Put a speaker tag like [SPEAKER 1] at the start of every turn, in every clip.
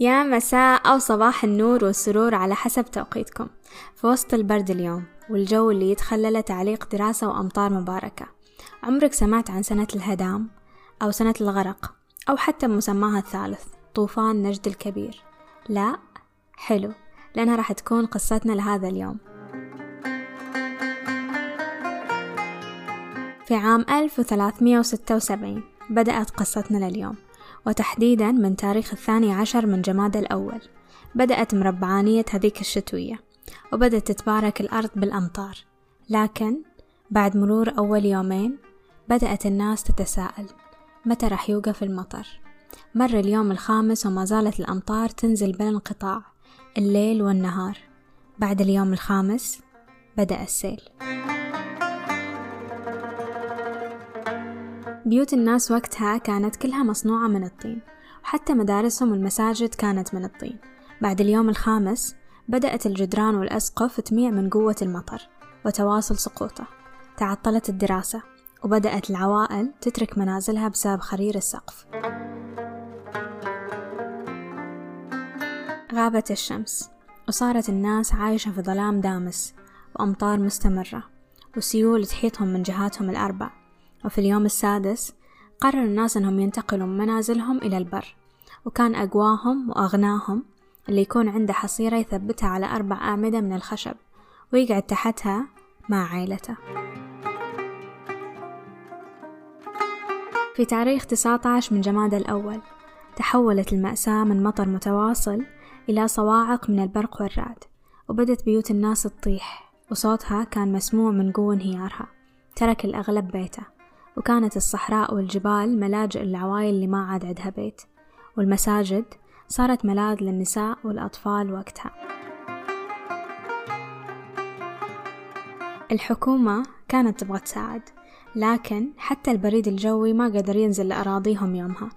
[SPEAKER 1] يا مساء أو صباح النور والسرور على حسب توقيتكم. في وسط البرد اليوم والجو اللي يتخلله تعليق دراسة وأمطار مباركة. عمرك سمعت عن سنة الهدام أو سنة الغرق أو حتى مسماها الثالث طوفان نجد الكبير؟ لا. حلو. لأنها راح تكون قصتنا لهذا اليوم. في عام 1376 بدأت قصتنا لليوم. وتحديدا من تاريخ الثاني عشر من جماد الأول. بدأت مربعانية هذيك الشتوية وبدأت تتبارك الأرض بالأمطار. لكن بعد مرور أول يومين بدأت الناس تتساءل متى راح يوقف المطر؟ مر اليوم الخامس وما زالت الأمطار تنزل بلا انقطاع الليل والنهار. بعد اليوم الخامس بدأ السيل. بيوت الناس وقتها كانت كلها مصنوعة من الطين وحتى مدارسهم والمساجد كانت من الطين. بعد اليوم الخامس بدأت الجدران والأسقف تميع من قوة المطر وتواصل سقوطه. تعطلت الدراسة وبدأت العوائل تترك منازلها بسبب خرير السقف. غابت الشمس وصارت الناس عايشة في ظلام دامس وأمطار مستمرة وسيول تحيطهم من جهاتهم الأربع. وفي اليوم السادس قرر الناس أنهم ينتقلوا من منازلهم إلى البر وكان أقواهم وأغناهم اللي يكون عنده حصيرة يثبتها على أربع أعمدة من الخشب ويقعد تحتها مع عائلته في تاريخ 19 من جماد الأول تحولت المأساة من مطر متواصل إلى صواعق من البرق والرعد وبدت بيوت الناس تطيح وصوتها كان مسموع من قوة انهيارها ترك الأغلب بيته. وكانت الصحراء والجبال ملاجئ للعوائل اللي ما عاد عندها بيت والمساجد صارت ملاذ للنساء والأطفال وقتها. الحكومة كانت تبغى تساعد لكن حتى البريد الجوي ما قدر ينزل لأراضيهم يومها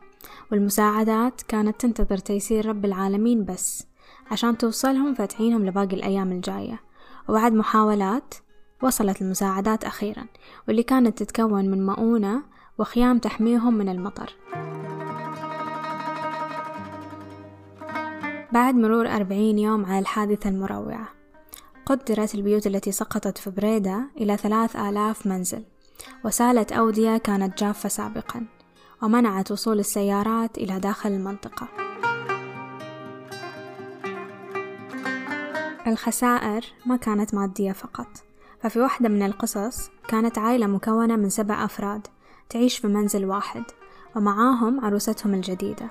[SPEAKER 1] والمساعدات كانت تنتظر تيسير رب العالمين بس عشان توصلهم فتعينهم لباقي الأيام الجاية. وبعد محاولات وصلت المساعدات أخيرا واللي كانت تتكون من مؤونة وخيام تحميهم من المطر. بعد مرور أربعين يوم على الحادثة المروعة قدرت البيوت التي سقطت في بريدة إلى ثلاث آلاف منزل وسالت أودية كانت جافة سابقا ومنعت وصول السيارات إلى داخل المنطقة. الخسائر ما كانت مادية فقط. ففي واحدة من القصص كانت عائلة مكونة من سبع أفراد تعيش في منزل واحد ومعاهم عروستهم الجديدة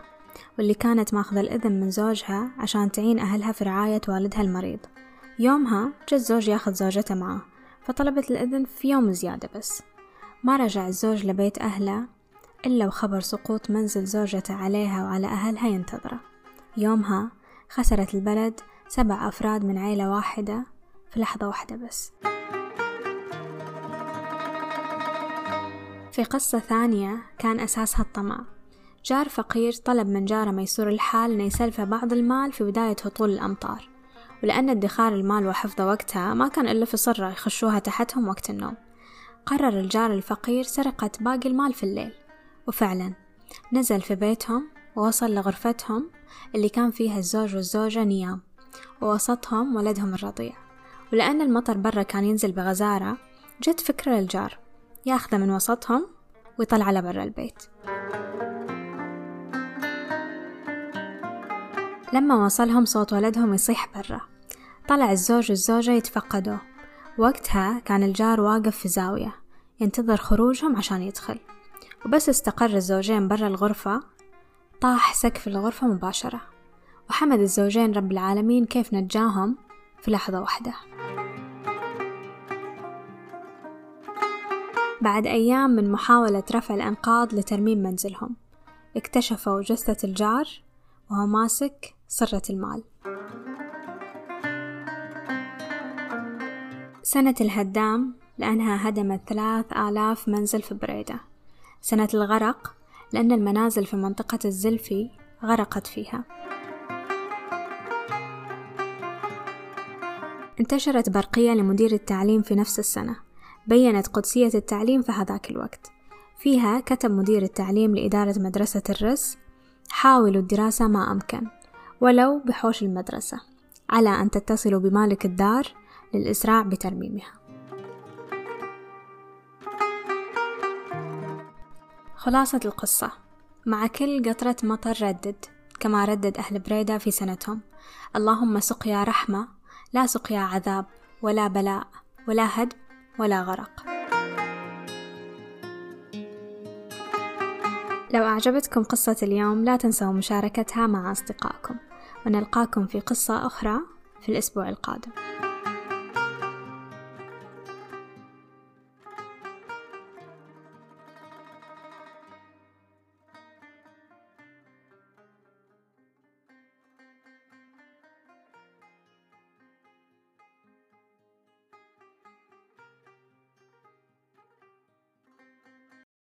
[SPEAKER 1] واللي كانت ماخذة الإذن من زوجها عشان تعين أهلها في رعاية والدها المريض. يومها جا الزوج ياخذ زوجته معاه فطلبت الإذن في يوم زيادة بس. ما رجع الزوج لبيت أهله إلا وخبر سقوط منزل زوجته عليها وعلى أهلها ينتظره. يومها خسرت البلد سبع أفراد من عيلة واحدة في لحظة واحدة بس. في قصة ثانية كان أساسها الطمع. جار فقير طلب من جاره ميسور الحال أن يسلفه بعض المال في بداية هطول الأمطار. ولأن ادخار المال وحفظه وقتها ما كان إلا في صرة يخشوها تحتهم وقت النوم. قرر الجار الفقير سرقة باقي المال في الليل. وفعلا نزل في بيتهم ووصل لغرفتهم اللي كان فيها الزوج والزوجة نيام. ووسطهم ولدهم الرضيع. ولأن المطر برا كان ينزل بغزارة جت فكرة للجار. ياخذه من وسطهم ويطلع لبرا البيت. لما وصلهم صوت ولدهم يصيح برا. طلع الزوج والزوجة يتفقدوا. وقتها كان الجار واقف في زاوية ينتظر خروجهم عشان يدخل. وبس استقر الزوجين برا الغرفة طاح سقف الغرفة مباشرة. وحمد الزوجين رب العالمين كيف نجاهم في لحظة واحدة. بعد أيام من محاولة رفع الأنقاض لترميم منزلهم. اكتشفوا جثة الجار وهو ماسك صرة المال. سنة الهدام لأنها هدمت ثلاث آلاف منزل في بريدة. سنة الغرق لأن المنازل في منطقة الزلفي غرقت فيها. انتشرت برقية لمدير التعليم في نفس السنة. بينت قدسية التعليم في هذاك الوقت. فيها كتب مدير التعليم لإدارة مدرسة الرس حاولوا الدراسة ما أمكن ولو بحوش المدرسة على أن تتصلوا بمالك الدار للإسراع بترميمها. خلاصة القصة. مع كل قطرة مطر ردد كما ردد أهل بريدة في سنتهم اللهم سقيا رحمة لا سقيا عذاب ولا بلاء ولا هدم ولا غرق. لو أعجبتكم قصة اليوم لا تنسوا مشاركتها مع أصدقائكم. ونلقاكم في قصة أخرى في الأسبوع القادم.